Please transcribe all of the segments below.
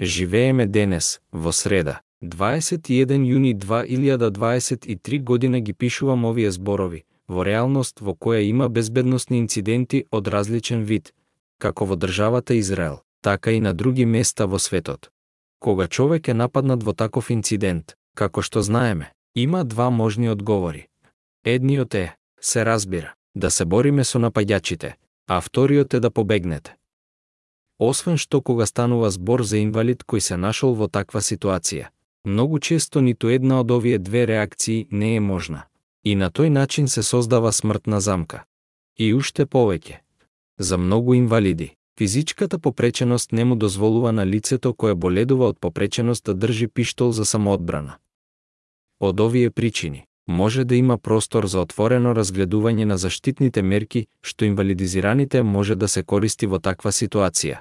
Живееме денес, во среда, 21 јуни 2023 година ги пишувам овие зборови, во реалност во која има безбедносни инциденти од различен вид, како во државата Израел, така и на други места во светот. Кога човек е нападнат во таков инцидент, како што знаеме, има два можни одговори. Едниот е, се разбира, да се бориме со напаѓачите, а вториот е да побегнете. Освен што кога станува збор за инвалид кој се нашол во таква ситуација, многу често ниту една од овие две реакции не е можна. И на тој начин се создава смртна замка. И уште повеќе. За многу инвалиди, физичката попреченост не му дозволува на лицето кое боледува од попреченост да држи пиштол за самоодбрана. Од овие причини, може да има простор за отворено разгледување на заштитните мерки што инвалидизираните може да се користи во таква ситуација.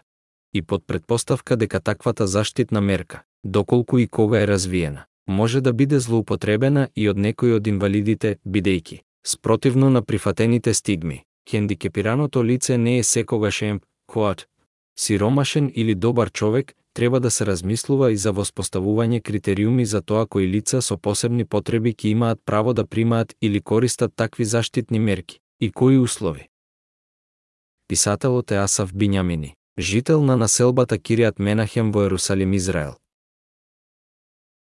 И под предпоставка дека таквата заштитна мерка, доколку и кога е развиена, може да биде злоупотребена и од некој од инвалидите, бидејќи, спротивно на прифатените стигми, хендикепираното лице не е секогаш емп, коат, сиромашен или добар човек, треба да се размислува и за воспоставување критериуми за тоа кои лица со посебни потреби ќе имаат право да примаат или користат такви заштитни мерки и кои услови. Писателот е Асав Бињамини, жител на населбата Кириат Менахем во Ерусалим, Израел.